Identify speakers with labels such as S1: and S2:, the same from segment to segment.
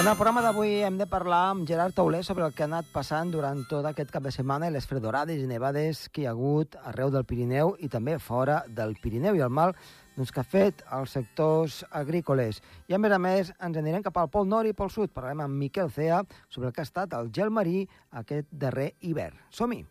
S1: En el programa d'avui hem de parlar amb Gerard Tauler sobre el que ha anat passant durant tot aquest cap de setmana i les fredorades i nevades que hi ha hagut arreu del Pirineu i també fora del Pirineu i el mal doncs, que ha fet als sectors agrícoles. I a més a més ens anirem cap al Pol Nord i Pol Sud. Parlarem amb Miquel Cea sobre el que ha estat el gel marí aquest darrer hivern. Som-hi!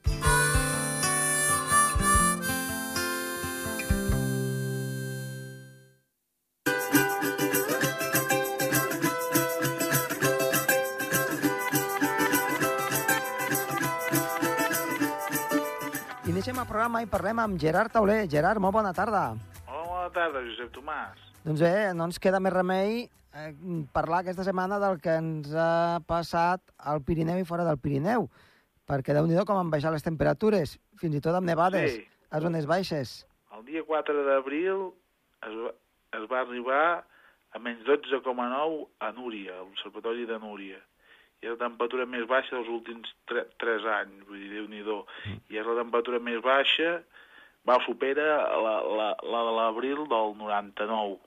S1: Iniciem el programa i parlem amb Gerard Tauler. Gerard, molt bona tarda.
S2: Hola, bona tarda, Josep Tomàs.
S1: Doncs bé, no ens queda més remei eh, parlar aquesta setmana del que ens ha passat al Pirineu i fora del Pirineu, perquè déu nhi com han baixat les temperatures, fins i tot amb nevades
S2: Sí.
S1: a zones baixes.
S2: El dia 4 d'abril es, va- es va arribar a menys 12,9 a Núria, a l'Observatori de Núria. I la temperatura més baixa dels últims 3 anys, vull dir, Déu-n'hi-do. I és la temperatura més baixa, va supera la, la, la de l'abril del 99,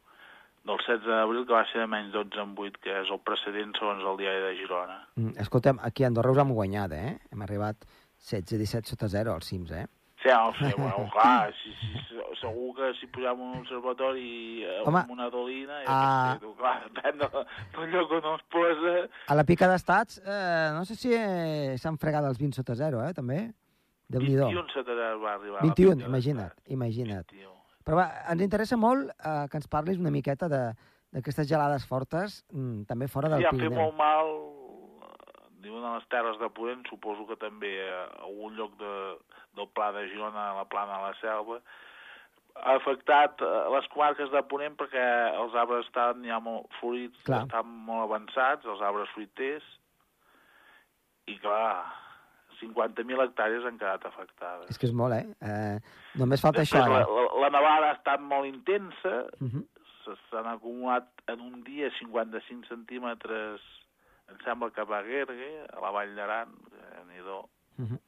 S2: del 16 d'abril, que va ser de menys 12,8, que és el precedent segons el diari de Girona.
S1: Mm, Escolta'm, aquí a Andorra us hem guanyat, eh? Hem arribat 16-17 sota 0 als cims, eh?
S2: Sí, no, sí, bueno, clar, si, si, segur que si posem un observatori
S1: Home,
S2: amb una dolina, ja sé, tu, clar, depèn de, del lloc on es posa...
S1: A la pica d'estats, eh, no sé si eh, s'han fregat els 20 sota 0, eh, també? Déu-n'hi-do.
S2: 21 setara va arribar. a la
S1: 21,
S2: pica
S1: imagina't, imagina't.
S2: 21.
S1: Però va, ens interessa molt eh, que ens parlis una miqueta de d'aquestes gelades fortes, mm, també fora del
S2: Sí, ha fet
S1: Pirineu.
S2: molt mal, diuen a les terres de Ponent, suposo que també a algun lloc de, del Pla de Girona, a la plana de la Selva, ha afectat eh, les comarques de Ponent perquè els arbres estan ja molt florits,
S1: Clar.
S2: estan molt avançats, els arbres fruiters, i clar, 50.000 hectàrees han quedat afectades.
S1: És que és molt, eh? eh només falta
S2: Després,
S1: això,
S2: la,
S1: ara.
S2: la, la nevada ha estat molt intensa,
S1: Uh -huh.
S2: se- s'han acumulat en un dia 55 centímetres, em sembla que a Baguergue, a la Vall d'Aran, déu nhi
S1: Uh -huh.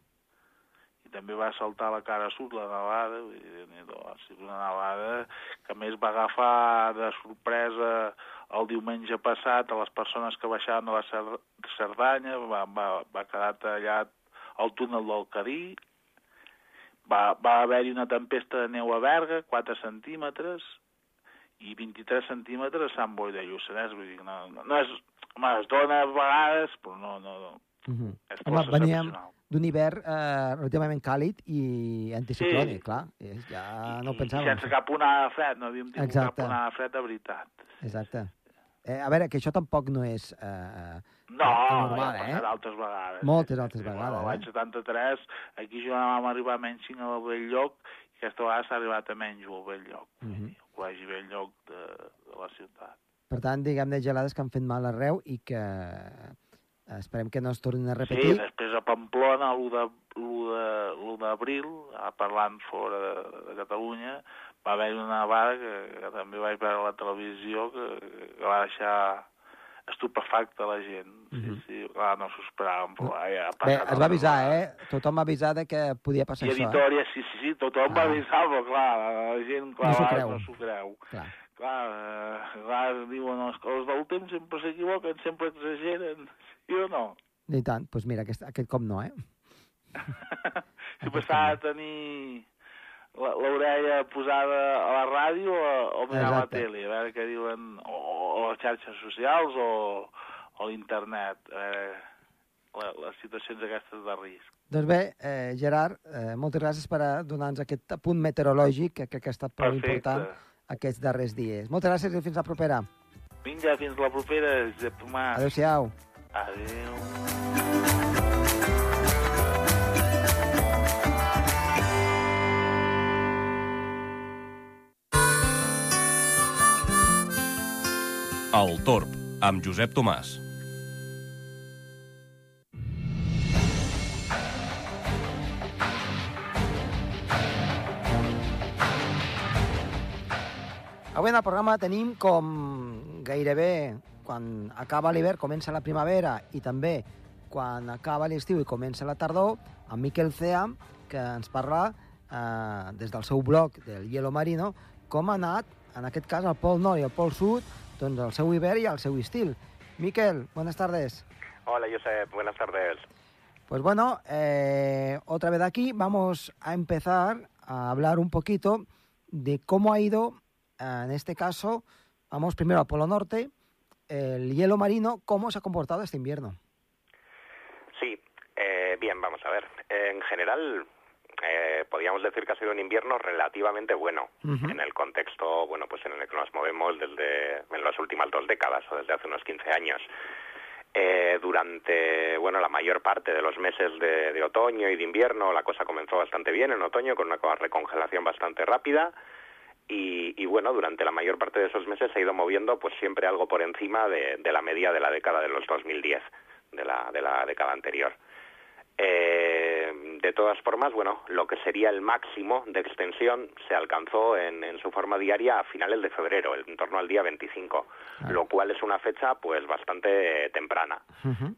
S2: i també va saltar la cara sud la nevada, dir, déu-n'hi-do, ha sigut una nevada que més va agafar de sorpresa el diumenge passat a les persones que baixaven a la Cer- Cerdanya, va, va, va quedar tallat el túnel del Cadí, va, va haver-hi una tempesta de neu a Berga, 4 centímetres, i 23 centímetres a Sant Boi de Lluçanès, vull dir, no, no, no és... Home, es dona a vegades, però no, no, no.
S1: Uh -huh.
S2: És
S1: Home, veníem d'un hivern eh, relativament càlid i anticiclònic,
S2: Sí.
S1: clar. És, ja no ho
S2: I
S1: pensàvem.
S2: sense cap onada de fred, no havíem tingut
S1: Exacte.
S2: cap onada de fred de veritat.
S1: Exacte. Eh, a veure, que això tampoc no és... Eh,
S2: No,
S1: normal,
S2: ja
S1: eh?
S2: altres vegades.
S1: Moltes
S2: Sí,
S1: altres
S2: sí,
S1: vegades,
S2: L'any
S1: eh?
S2: 73, aquí ja vam arribar a menys 5 al vell lloc, i aquesta vegada s'ha arribat a menys al vell lloc. Uh
S1: Mhm.
S2: -huh. El col·legi vell lloc de, de la ciutat.
S1: Per tant, diguem-ne gelades que han fet mal arreu i que eh, esperem que no es tornin a
S2: Sí,
S1: repetir.
S2: després a Pamplona, l'1 de- l'1 de- l'1 d'abril, parlant fora de, de Catalunya, va haver una nevada que, que també vaig veure a la televisió que, que va deixar estupefacta la gent. Sí,
S1: Mhm.
S2: sí, clar, no s'ho esperaven, però ja ha
S1: Bé,
S2: passat
S1: es va avisar, eh? Tothom va avisar de que podia passar
S2: I
S1: això, eh?
S2: Vitoria, sí, sí, sí, tothom
S1: Ah.
S2: va avisar, però clar, la gent clar,
S1: No s'ho creu.
S2: no creu.
S1: Clar.
S2: Clar, eh, clar, diuen, els, els del temps sempre s'equivoquen, sempre exageren, sí o no?
S1: I tant, doncs pues mira, aquest, aquest cop no, eh?
S2: si passava a tenir l'orella posada a la ràdio o, o mirar la
S1: Exacte.
S2: tele, a veure què diuen, o, o les xarxes socials o, o l'internet, la, les situacions aquestes de risc.
S1: Doncs bé, eh, Gerard, eh, moltes gràcies per a donar-nos aquest apunt meteorològic que crec que ha estat prou
S2: Perfecte.
S1: important aquests darrers dies. Moltes gràcies i fins la propera.
S2: Vinga, fins la propera, Josep Tomàs.
S1: Adéu-siau.
S2: Adéu.
S3: El Torb, amb Josep Tomàs.
S1: Avui en el programa tenim com gairebé quan acaba l'hivern comença la primavera i també quan acaba l'estiu i comença la tardor, amb Miquel Cea, que ens parla eh, des del seu blog del Hielo Marino, com ha anat, en aquest cas, al Pol Nord i al Pol Sud, doncs el seu hivern i el seu estil. Miquel, buenas tardes.
S4: Hola, Josep, buenas tardes.
S1: Pues bueno, eh, otra vez aquí vamos a empezar a hablar un poquito de cómo ha ido, eh, en este caso, vamos primero a Polo Norte, el hielo marino, cómo se ha comportado este invierno.
S4: Sí, eh, bien, vamos a ver. En general, eh, podríamos decir que ha sido un invierno relativamente bueno en el contexto, bueno, pues en el que nos movemos desde en las últimas dos décadas o desde hace unos 15 años. Eh, durante, bueno, la mayor parte de los meses de, de otoño y de invierno la cosa comenzó bastante bien en otoño con una recongelación bastante rápida y, y, bueno, durante la mayor parte de esos meses se ha ido moviendo pues siempre algo por encima de, de la media de la década de los 2010, de la, de la década anterior. Eh, de todas formas, bueno, lo que sería el máximo de extensión se alcanzó en, en su forma diaria a finales de febrero, en torno al día 25, lo cual es una fecha pues bastante temprana.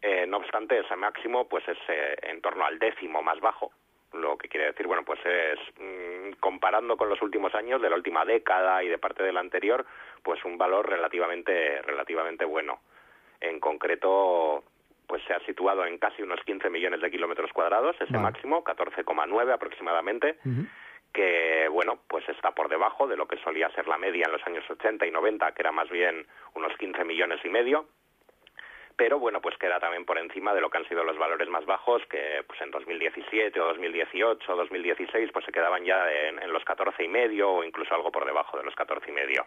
S4: Eh, no obstante, ese máximo pues es eh, en torno al décimo más bajo, lo que quiere decir, bueno, pues es mm, comparando con los últimos años de la última década y de parte de la anterior, pues un valor relativamente relativamente bueno. En concreto, pues se ha situado en casi unos 15 millones de kilómetros cuadrados, ese
S1: Vale.
S4: máximo, 14,9 aproximadamente, que bueno, pues está por debajo de lo que solía ser la media en los años 80 y 90, que era más bien unos 15 millones y medio. Pero bueno, pues queda también por encima de lo que han sido los valores más bajos, que pues en 2017 o 2018 o 2016 pues se quedaban ya en, en los 14 y medio o incluso algo por debajo de los 14 y medio.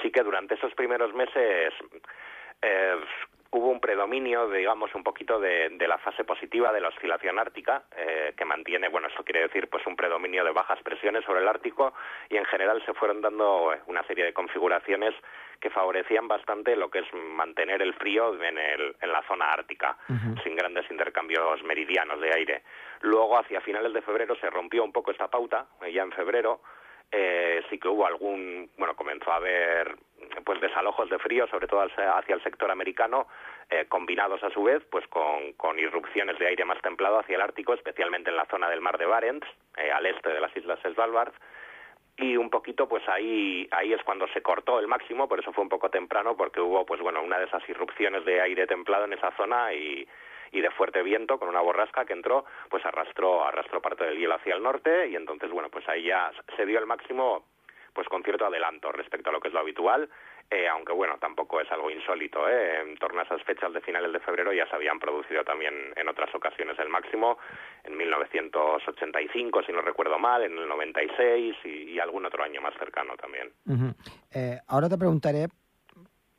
S4: Sí que durante esos primeros meses eh, hubo un predominio, digamos, un poquito de, de la fase positiva de la oscilación ártica, eh, que mantiene, bueno, eso quiere decir pues un predominio de bajas presiones sobre el Ártico y en general se fueron dando eh, una serie de configuraciones que favorecían bastante lo que es mantener el frío en, el, en la zona ártica, sin grandes intercambios meridianos de aire. Luego, hacia finales de febrero, se rompió un poco esta pauta, eh, ya en febrero, eh, sí que hubo algún, bueno, comenzó a haber pues desalojos de frío, sobre todo hacia el sector americano, eh, combinados a su vez pues con, con irrupciones de aire más templado hacia el Ártico, especialmente en la zona del mar de Barents, eh, al este de las islas Svalbard, y un poquito pues ahí ahí es cuando se cortó el máximo por eso fue un poco temprano porque hubo pues bueno una de esas irrupciones de aire templado en esa zona y y de fuerte viento con una borrasca que entró pues arrastró arrastró parte del hielo hacia el norte y entonces bueno pues ahí ya se dio el máximo pues con cierto adelanto respecto a lo que es lo habitual eh, aunque bueno tampoco es algo insólito ¿eh? en torno a esas fechas de finales de febrero ya se habían producido también en otras ocasiones el máximo en 1985 si no recuerdo mal en el 96 y, y algún otro año más cercano también.
S1: Eh, ahora te preguntaré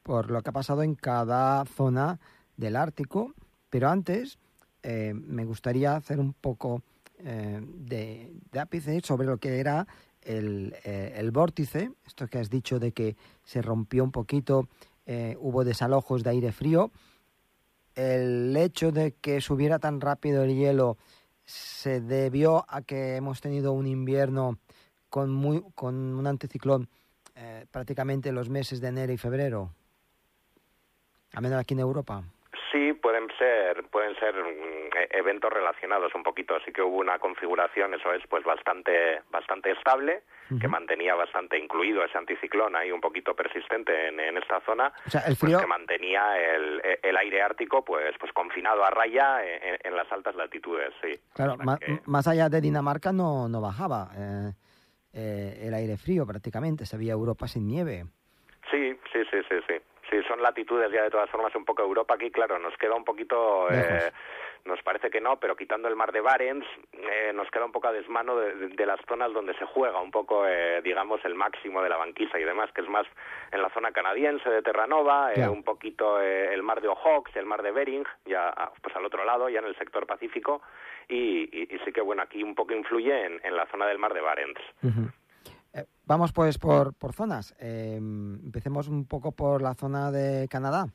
S1: por lo que ha pasado en cada zona del Ártico, pero antes eh, me gustaría hacer un poco de, de ápice sobre lo que era el, eh, el vórtice, esto que has dicho de que se rompió un poquito, eh, hubo desalojos de aire frío. El hecho de que subiera tan rápido el hielo se debió a que hemos tenido un invierno con, muy, con un anticiclón eh, prácticamente en los meses de enero y febrero, a menos aquí en Europa.
S4: Sí, pueden ser, pueden ser eventos relacionados un poquito. Sí que hubo una configuración, eso es, pues bastante, bastante estable, que mantenía bastante incluido ese anticiclón ahí un poquito persistente en, en esta zona.
S1: O sea, el
S4: pues
S1: frío,
S4: que mantenía el, el aire ártico pues pues confinado a raya en, en las altas latitudes, sí.
S1: claro,
S4: que-
S1: más allá de Dinamarca no, no bajaba eh, eh, el aire frío prácticamente, se veía Europa sin nieve.
S4: Sí, sí, sí, sí, sí. Sí, son latitudes ya de todas formas un poco Europa aquí, claro, nos queda un poquito, eh, nos parece que no, pero quitando el mar de Barents, eh, nos queda un poco a desmano de, de- de las zonas donde se juega un poco, eh, digamos, el máximo de la banquisa y demás, que es más en la zona canadiense de Terranova, eh, un poquito eh, el mar de Ojox, el mar de Bering, ya ah, pues al otro lado, ya en el sector Pacífico, y, y- y sí que bueno, aquí un poco influye en, en la zona del mar de Barents.
S1: Vamos pues por, por zonas. Eh, empecemos un poco por la zona de Canadá.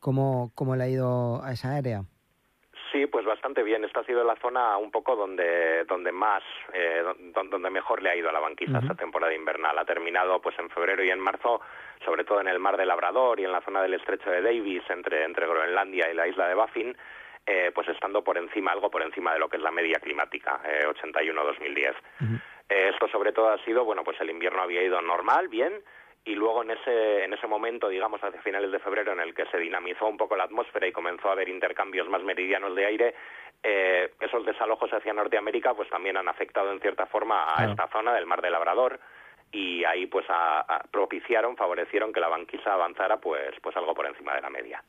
S1: ¿Cómo, ¿Cómo le ha ido a esa área?
S4: Pues bastante bien. Esta ha sido la zona un poco donde donde más, eh, don- donde mejor le ha ido a la banquisa
S1: Ujú.
S4: esta temporada invernal. Ha terminado pues en febrero y en marzo, sobre todo en el mar de Labrador y en la zona del estrecho de Davis, entre, entre Groenlandia y la isla de Baffin, eh, pues estando por encima, algo por encima de lo que es la media climática, eh, 81-2010.
S1: Ujú.
S4: Eh, esto sobre todo ha sido, bueno, pues el invierno había ido normal, bien, y luego en ese, en ese momento, digamos, hacia finales de febrero, en el que se dinamizó un poco la atmósfera y comenzó a haber intercambios más meridianos de aire, eh, esos desalojos hacia Norteamérica pues también han afectado en cierta forma a esta zona del Mar de Labrador y ahí pues propiciaron, favorecieron que la banquisa avanzara pues pues algo por encima de la media.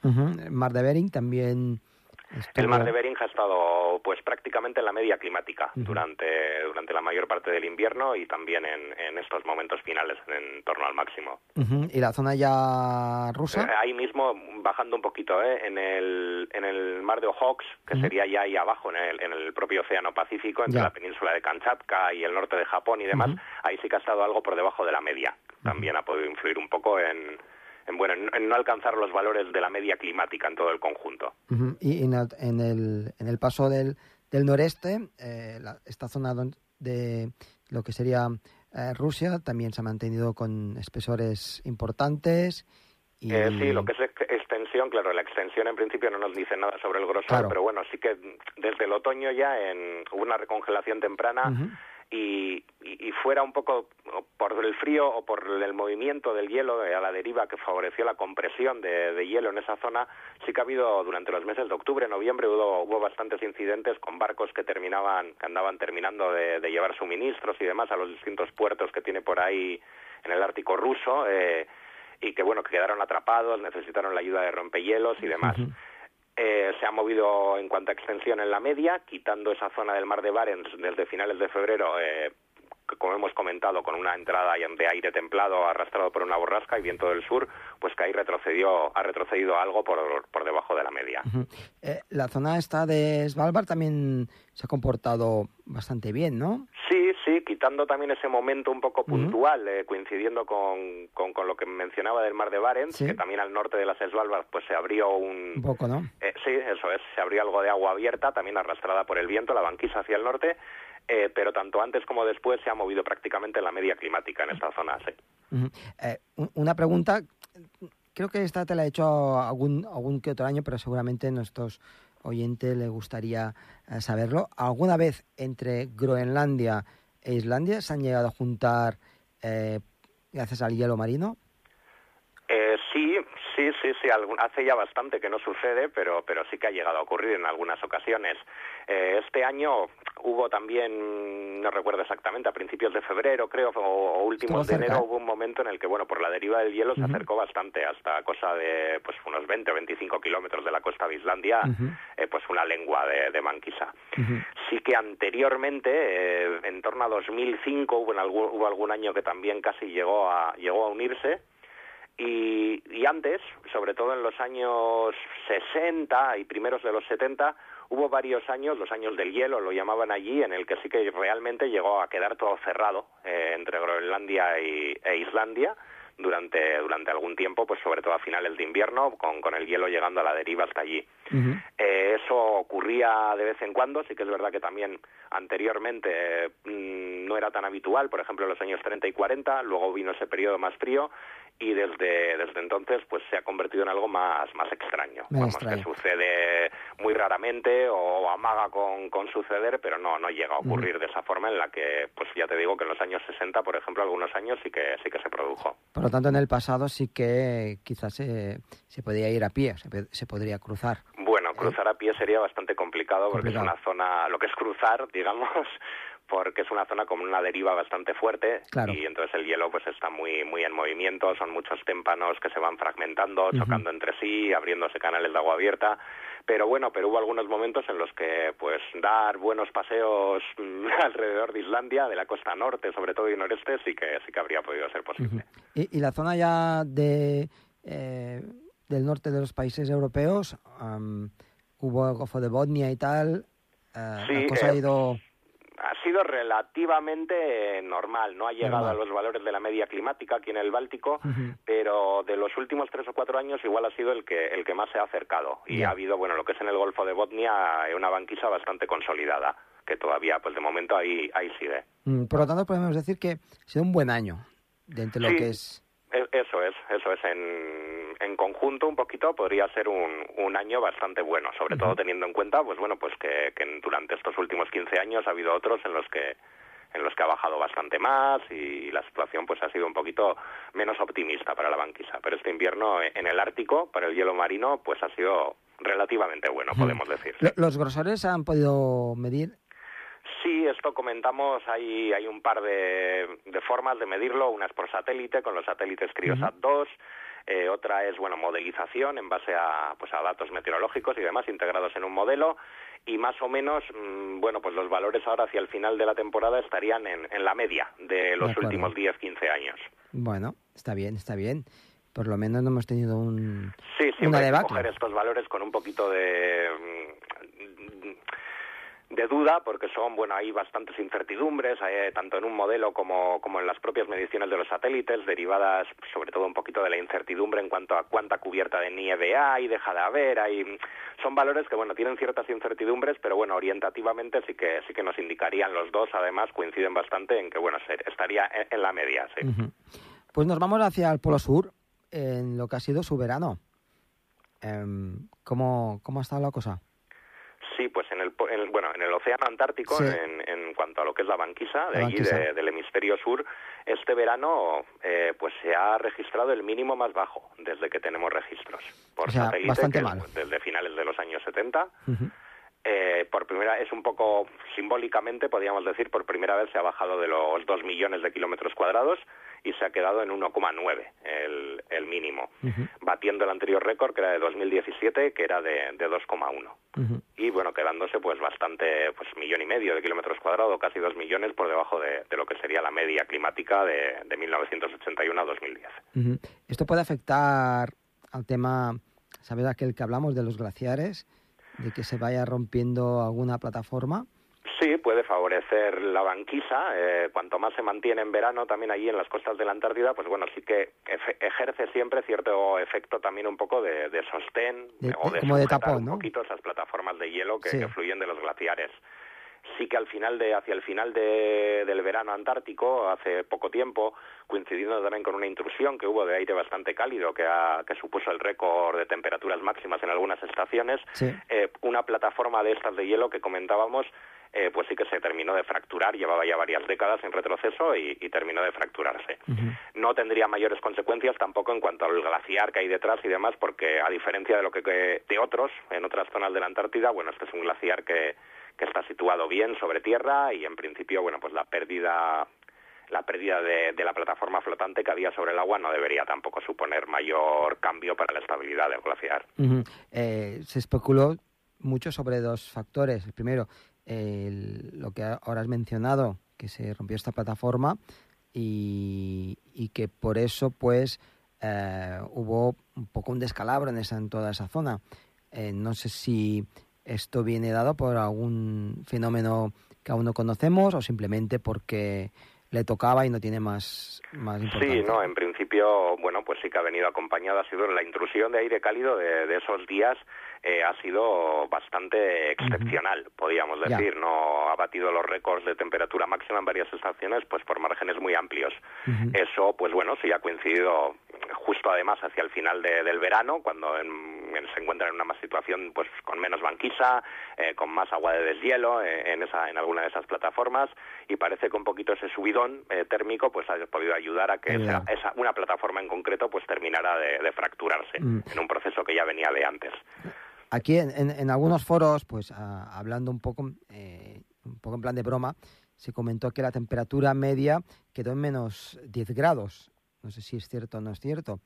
S1: Mar de Bering también
S4: el mar de Bering ha estado pues prácticamente en la media climática durante, durante la mayor parte del invierno y también en, en estos momentos finales en torno al máximo.
S1: ¿Y la zona ya rusa?
S4: Eh, ahí mismo, bajando un poquito, ¿eh? en, el, en el mar de Ojox, que sería ya ahí abajo en el, en el propio Océano Pacífico, entre la península de Kamchatka y el norte de Japón y demás, ahí sí que ha estado algo por debajo de la media. También ha podido influir un poco en en, bueno, en, no alcanzar los valores de la media climática en todo el conjunto.
S1: Y en el, en el, en el paso del, del noreste, eh, esta zona de lo que sería eh, Rusia también se ha mantenido con espesores importantes.
S4: Y... Eh, sí, lo que es extensión, claro, la extensión en principio no nos dice nada sobre el grosor, pero bueno, sí que desde el otoño ya en, hubo una recongelación temprana y, y, fuera un poco por el frío o por el movimiento del hielo a la deriva que favoreció la compresión de, hielo en esa zona, sí que ha habido durante los meses de octubre, noviembre, hubo, hubo bastantes incidentes con barcos que terminaban, que andaban terminando de, llevar suministros y demás a los distintos puertos que tiene por ahí en el Ártico ruso. Eh, y que bueno que quedaron atrapados, necesitaron la ayuda de rompehielos y demás. Eh, se ha movido en cuanto a extensión en la media, quitando esa zona del mar de Barents desde finales de febrero, eh, como hemos comentado, con una entrada de aire templado arrastrado por una borrasca y viento del sur, pues que ahí retrocedió, ha retrocedido algo por, por debajo de la media.
S1: Eh, la zona esta de Svalbard también se ha comportado bastante bien, ¿no?
S4: Sí, sí, quitando también ese momento un poco puntual, eh, coincidiendo con, con, lo que mencionaba del mar de Barents, que también al norte de las Svalbard pues se abrió un...
S1: Un poco, ¿no?
S4: Eh, sí, eso es, se abrió algo de agua abierta, también arrastrada por el viento, la banquisa hacia el norte, eh, pero tanto antes como después se ha movido prácticamente en la media climática en esta zona. Sí.
S1: Eh, una pregunta, creo que esta te la he hecho algún, algún que otro año, pero seguramente a nuestros oyentes les gustaría eh, saberlo. ¿Alguna vez entre Groenlandia e Islandia se han llegado a juntar gracias al hielo marino?
S4: Sí, sí, sí, hace ya bastante que no sucede, pero, pero sí que ha llegado a ocurrir en algunas ocasiones. Eh, este año hubo también, no recuerdo exactamente, a principios de febrero, creo, o, últimos de enero, hubo un momento en el que, bueno, por la deriva del hielo se acercó bastante, hasta cosa de, pues, unos 20 o 25 kilómetros de la costa de Islandia, eh, pues una lengua de, de Manquisa. Sí que anteriormente, eh, en torno a 2005, hubo, algún, hubo algún año que también casi llegó a, llegó a unirse, y, y, antes, sobre todo en los años 60 y primeros de los 70, hubo varios años, los años del hielo lo llamaban allí, en el que sí que realmente llegó a quedar todo cerrado eh, entre Groenlandia y, e Islandia durante, durante algún tiempo, pues sobre todo a finales de invierno, con, con el hielo llegando a la deriva hasta allí. eh, eso ocurría de vez en cuando, sí que es verdad que también anteriormente mm, no era tan habitual, por ejemplo en los años 30 y 40, luego vino ese periodo más frío y desde, desde entonces pues se ha convertido en algo más, más extraño. Vamos, que sucede muy raramente o amaga con, con suceder, pero no, no llega a ocurrir de esa forma en la que, pues ya te digo que en los años 60, por ejemplo, algunos años sí que, sí que se produjo.
S1: Por lo tanto, en el pasado sí que quizás se, se podía ir a pie, se, se podría cruzar.
S4: Bueno, cruzar a pie sería bastante complicado porque es una zona, lo que es cruzar, digamos, porque es una zona con una deriva bastante fuerte y entonces el hielo pues está muy muy en movimiento, son muchos témpanos que se van fragmentando, chocando entre sí, abriéndose canales de agua abierta, pero bueno, pero hubo algunos momentos en los que pues dar buenos paseos alrededor de Islandia, de la costa norte, sobre todo y noreste, sí que sí que habría podido ser posible.
S1: ¿Y, la zona ya de eh, del norte de los países europeos, hubo el Golfo de Botnia y tal, eh, sí, la cosa ha eh, ido
S4: ha sido relativamente normal, no ha llegado a los valores de la media climática aquí en el Báltico, pero de los últimos tres o cuatro años igual ha sido el que el que más se ha acercado. Y ha habido, bueno, lo que es en el Golfo de Botnia, una banquisa bastante consolidada que todavía, pues de momento ahí ahí sigue.
S1: Mm, por lo tanto, podemos decir que ha sido un buen año de lo que es
S4: e, eso es, eso es. En, en conjunto, un poquito, podría ser un, un año bastante bueno, sobre todo teniendo en cuenta, pues bueno, pues que, que, durante estos últimos 15 años ha habido otros en los que en los que ha bajado bastante más y la situación pues ha sido un poquito menos optimista para la banquisa. Pero este invierno en el Ártico, para el hielo marino, pues ha sido relativamente bueno, podemos decir.
S1: ¿Los grosores han podido medir?
S4: Sí, esto comentamos, hay, hay un par de, formas de medirlo, una es por satélite, con los satélites Criosat 2, eh, otra es, bueno, modelización en base a, pues, a datos meteorológicos y demás integrados en un modelo, y más o menos, mm, bueno, pues los valores ahora hacia el final de la temporada estarían en, en la media de los últimos 10-15 años.
S1: Bueno, está bien, está bien. Por lo menos no hemos tenido un,
S4: sí, hay que coger estos valores con un poquito de mm, de duda porque son, bueno, hay bastantes incertidumbres, eh, tanto en un modelo como, como en las propias mediciones de los satélites, derivadas sobre todo un poquito de la incertidumbre en cuanto a cuánta cubierta de nieve hay, deja de haber, hay, son valores que, bueno, tienen ciertas incertidumbres, pero bueno, orientativamente sí que, sí que nos indicarían los dos, además coinciden bastante en que, bueno, estaría en, la media, sí.
S1: Pues nos vamos hacia el Polo Sur, en lo que ha sido su verano. Eh, ¿cómo, ¿Cómo ha estado la cosa?
S4: Sí, pues en el, bueno, en el océano Antártico, en, en, cuanto a lo que es la banquisa, de allí del hemisferio sur, este verano eh, pues se ha registrado el mínimo más bajo desde que tenemos registros. Por satélite,
S1: bastante mal.
S4: desde finales de los años 70. Eh, por primera es un poco simbólicamente podríamos decir por primera vez se ha bajado de los 2 millones de kilómetros cuadrados y se ha quedado en 1,9 el, el mínimo, batiendo el anterior récord que era de 2017 que era de, de 2,1 y bueno quedándose pues bastante pues millón y medio de kilómetros cuadrados, casi 2 millones por debajo de, de, lo que sería la media climática de, de 1981 a 2010.
S1: Esto puede afectar al tema, ¿sabes aquel que hablamos de los glaciares? de que se vaya rompiendo alguna plataforma?
S4: Sí, puede favorecer la banquisa. Eh, cuanto más se mantiene en verano también allí en las costas de la Antártida, pues bueno, sí que ejerce siempre cierto efecto también un poco de, sostén o de,
S1: como de tapón, ¿no?
S4: un poquito esas plataformas de hielo que fluyen de los glaciares sí que al final de hacia el final de, del verano antártico hace poco tiempo coincidiendo también con una intrusión que hubo de aire bastante cálido que, ha, que supuso el récord de temperaturas máximas en algunas estaciones eh, una plataforma de estas de hielo que comentábamos eh, pues sí que se terminó de fracturar, llevaba ya varias décadas en retroceso y, terminó de fracturarse. No tendría mayores consecuencias tampoco en cuanto al glaciar que hay detrás y demás, porque a diferencia de lo que de otros en otras zonas de la Antártida, bueno, este es un glaciar que, que está situado bien sobre tierra y en principio, bueno, pues la pérdida la pérdida de, la plataforma flotante que había sobre el agua no debería tampoco suponer mayor cambio para la estabilidad del glaciar.
S1: Eh, se especuló mucho sobre dos factores. El primero, lo que ahora has mencionado, que se rompió esta plataforma y, que por eso pues eh, hubo un poco un descalabro en, esa, en toda esa zona. Eh, no sé si esto viene dado por algún fenómeno que aún no conocemos o simplemente porque le tocaba y no tiene más, más
S4: importancia. Sí, no, en principio, bueno, pues sí que ha venido acompañada, ha sido la intrusión de aire cálido de, esos días eh, ha sido bastante excepcional, podríamos decir, no ha batido los récords de temperatura máxima en varias estaciones, pues por márgenes muy amplios. Eso, pues bueno, sí ha coincidido justo además hacia el final del verano, cuando se encuentran en una situación pues con menos banquisa, eh, con más agua de deshielo eh, en, esa, en alguna de esas plataformas y parece que un poquito ese subidón eh, térmico pues ha podido ayudar a que esa, una plataforma en concreto pues terminara de, fracturarse mm. en un proceso que ya venía de antes.
S1: Aquí en, en, algunos foros, pues hablando un poco, un poco en plan de broma, se comentó que la temperatura media quedó en menos 10 grados no sé si es cierto o no es cierto.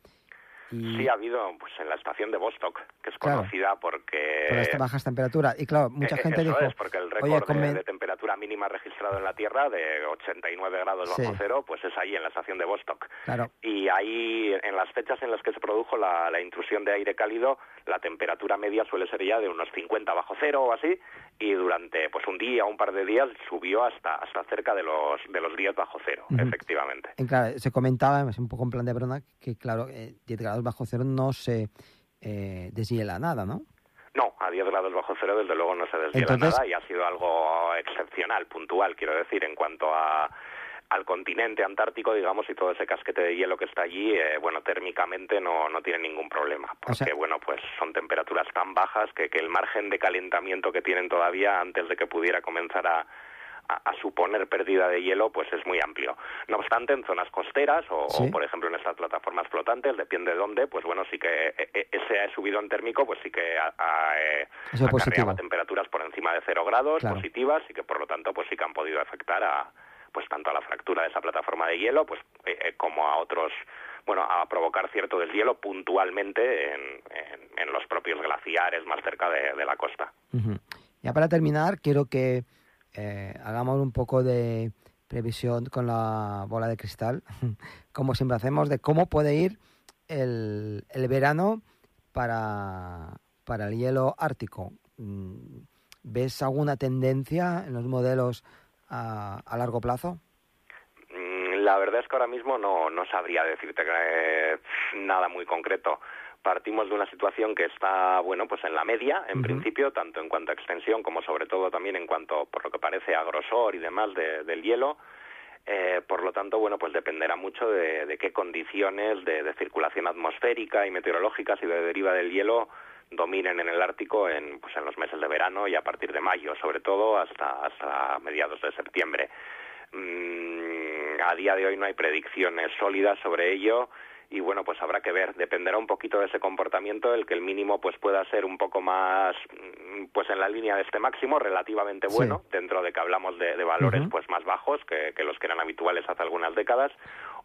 S4: Sí, ha habido pues en la estación de Bostock, que es conocida porque...
S1: Por estas bajas temperaturas. Y claro, mucha
S4: e-,
S1: gente dijo...
S4: es, porque el récord de, temperatura mínima registrado en la Tierra de 89 grados bajo cero, pues es ahí, en la estación de.
S1: Claro.
S4: Y ahí, en las fechas en las que se produjo la, la intrusión de aire cálido, la temperatura media suele ser ya de unos 50 bajo cero o así, y durante pues un día o un par de días subió hasta hasta cerca de los de los días bajo cero, efectivamente.
S1: claro, se comentaba, un poco en plan de broma, que claro, 10 eh, grados bajo cero no se eh, deshiela nada, ¿no?
S4: No, a 10 grados bajo cero desde luego no se deshiela nada y ha sido algo excepcional, puntual, quiero decir, en cuanto a al continente antártico, digamos, y todo ese casquete de hielo que está allí, eh, bueno, térmicamente no, no tiene ningún problema, porque, bueno, pues son temperaturas tan bajas que, que el margen de calentamiento que tienen todavía antes de que pudiera comenzar a, a, suponer pérdida de hielo, pues es muy amplio. No obstante, en zonas costeras o, por ejemplo en estas plataformas flotantes, depende de dónde, pues bueno, sí que e, e, ese subidón térmico, pues sí que ha, eh, temperaturas por encima de cero grados positivas y que por lo tanto, pues sí que han podido afectar a pues tanto a la fractura de esa plataforma de hielo, pues eh, eh, como a otros bueno, a provocar cierto deshielo puntualmente en, los propios glaciares más cerca de, la costa.
S1: Ya para terminar, quiero que eh, hagamos un poco de previsión con la bola de cristal, como siempre hacemos, de cómo puede ir el, el verano para, para el hielo ártico. Mm, ¿Ves alguna tendencia en los modelos a, a largo plazo?
S4: Mm, la verdad es que ahora mismo no, no sabría decirte eh, nada muy concreto partimos de una situación que está, bueno, pues en la media, en principio, tanto en cuanto a extensión como sobre todo también en cuanto, por lo que parece, a grosor y demás del hielo. Eh, por lo tanto, bueno, pues dependerá mucho de, qué condiciones de, circulación atmosférica y meteorológicas y de deriva del hielo dominen en el Ártico en, pues en los meses de verano y a partir de mayo, sobre todo hasta, hasta mediados de septiembre. Mm, a día de hoy no hay predicciones sólidas sobre ello y bueno, pues habrá que ver, dependerá un poquito de ese comportamiento, el que el mínimo pues pueda ser un poco más mm, pues en la línea de este máximo, relativamente bueno, dentro de que hablamos de, valores pues más bajos que, que los que eran habituales hace algunas décadas,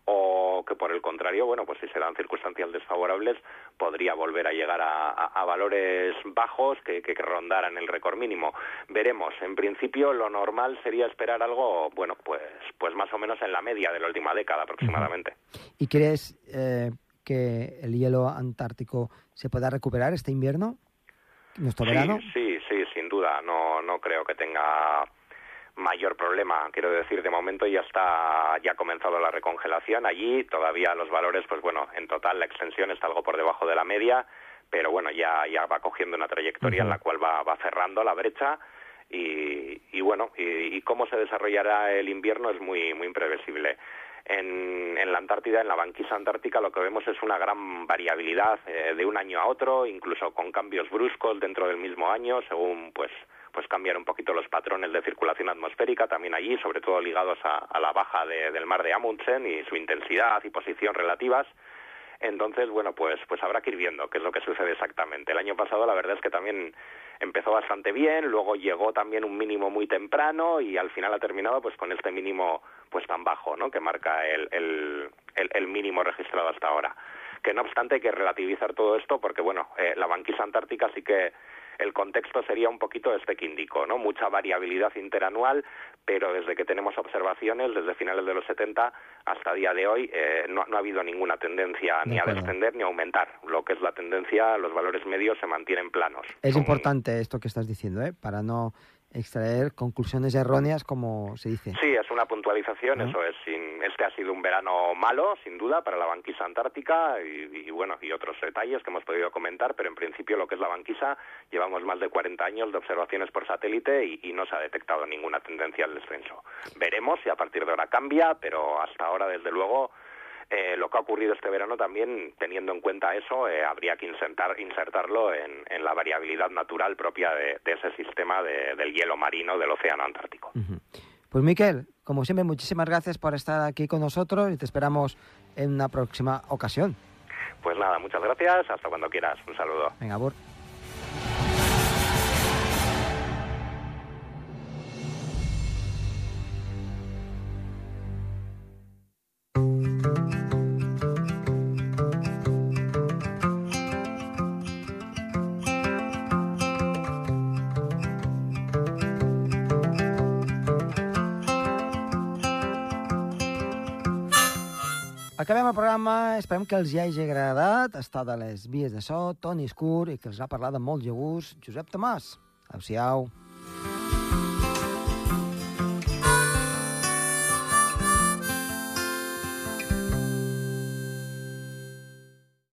S4: o que por el contrario, bueno, pues si se dan circunstancias desfavorables, podría volver a llegar a, valores bajos que, que, rondaran el récord mínimo. Veremos. En principio, lo normal sería esperar algo, bueno, pues, pues más o menos en la media de la última década aproximadamente.
S1: ¿Y crees eh, que el hielo antártico se pueda recuperar este invierno? ¿Nuestro verano?
S4: Sí, sí, sin duda. No, no creo que tenga mayor problema. Quiero decir, de momento ya está, ya ha comenzado la recongelación allí. Todavía los valores, pues bueno, en total la extensión está algo por debajo de la media, pero bueno, ya, ya va cogiendo una trayectoria en la cual va, va cerrando la brecha. Y, y bueno, y, cómo se desarrollará el invierno es muy, muy imprevisible. En, en, la Antártida, en la banquisa antártica, lo que vemos es una gran variabilidad eh, de un año a otro, incluso con cambios bruscos dentro del mismo año, según pues pues cambiar un poquito los patrones de circulación atmosférica también allí, sobre todo ligados a, la baja del mar de Amundsen y su intensidad y posición relativas. Entonces, bueno, pues, pues habrá que ir viendo qué es lo que sucede exactamente. El año pasado la verdad es que también empezó bastante bien, luego llegó también un mínimo muy temprano y al final ha terminado pues con este mínimo pues tan bajo, ¿no? Que marca el, el, el, mínimo registrado hasta ahora. Que no obstante hay que relativizar todo esto porque, bueno, eh, la banquisa antártica sí que el contexto sería un poquito este que indico, ¿no? Mucha variabilidad interanual, pero desde que tenemos observaciones, desde finales de los 70 hasta día de hoy, eh, no, ha habido ninguna tendencia ni a descender ni a aumentar. Lo que es la tendencia, los valores medios se mantienen planos.
S1: Es importante esto que estás diciendo, ¿eh? Para no extraer conclusiones erróneas, como se dice.
S4: Sí, es una puntualización, eso es. este ha sido un verano malo, sin duda, para la banquisa antártica y, bueno, y otros detalles que hemos podido comentar, pero en principio lo que es la banquisa, llevamos más de 40 años de observaciones por satélite y, no se ha detectado ninguna tendencia al descenso. Veremos si a partir de ahora cambia, pero hasta ahora, desde luego, eh, lo que ha ocurrido este verano también, teniendo en cuenta eso, eh, habría que insertar, insertarlo en, la variabilidad natural propia de, ese sistema del hielo marino del Océano Antártico.
S1: Pues Miquel, como siempre, muchísimas gracias por estar aquí con nosotros y te esperamos en una próxima ocasión.
S4: Pues nada, muchas gracias, hasta cuando quieras. Un saludo.
S1: Venga, Bur. Programa, esperem que els hi hagi agradat estar de les vies de so, Toni Escur, i que els ha parlat amb molt de gust Josep Tomàs. Adéu-siau.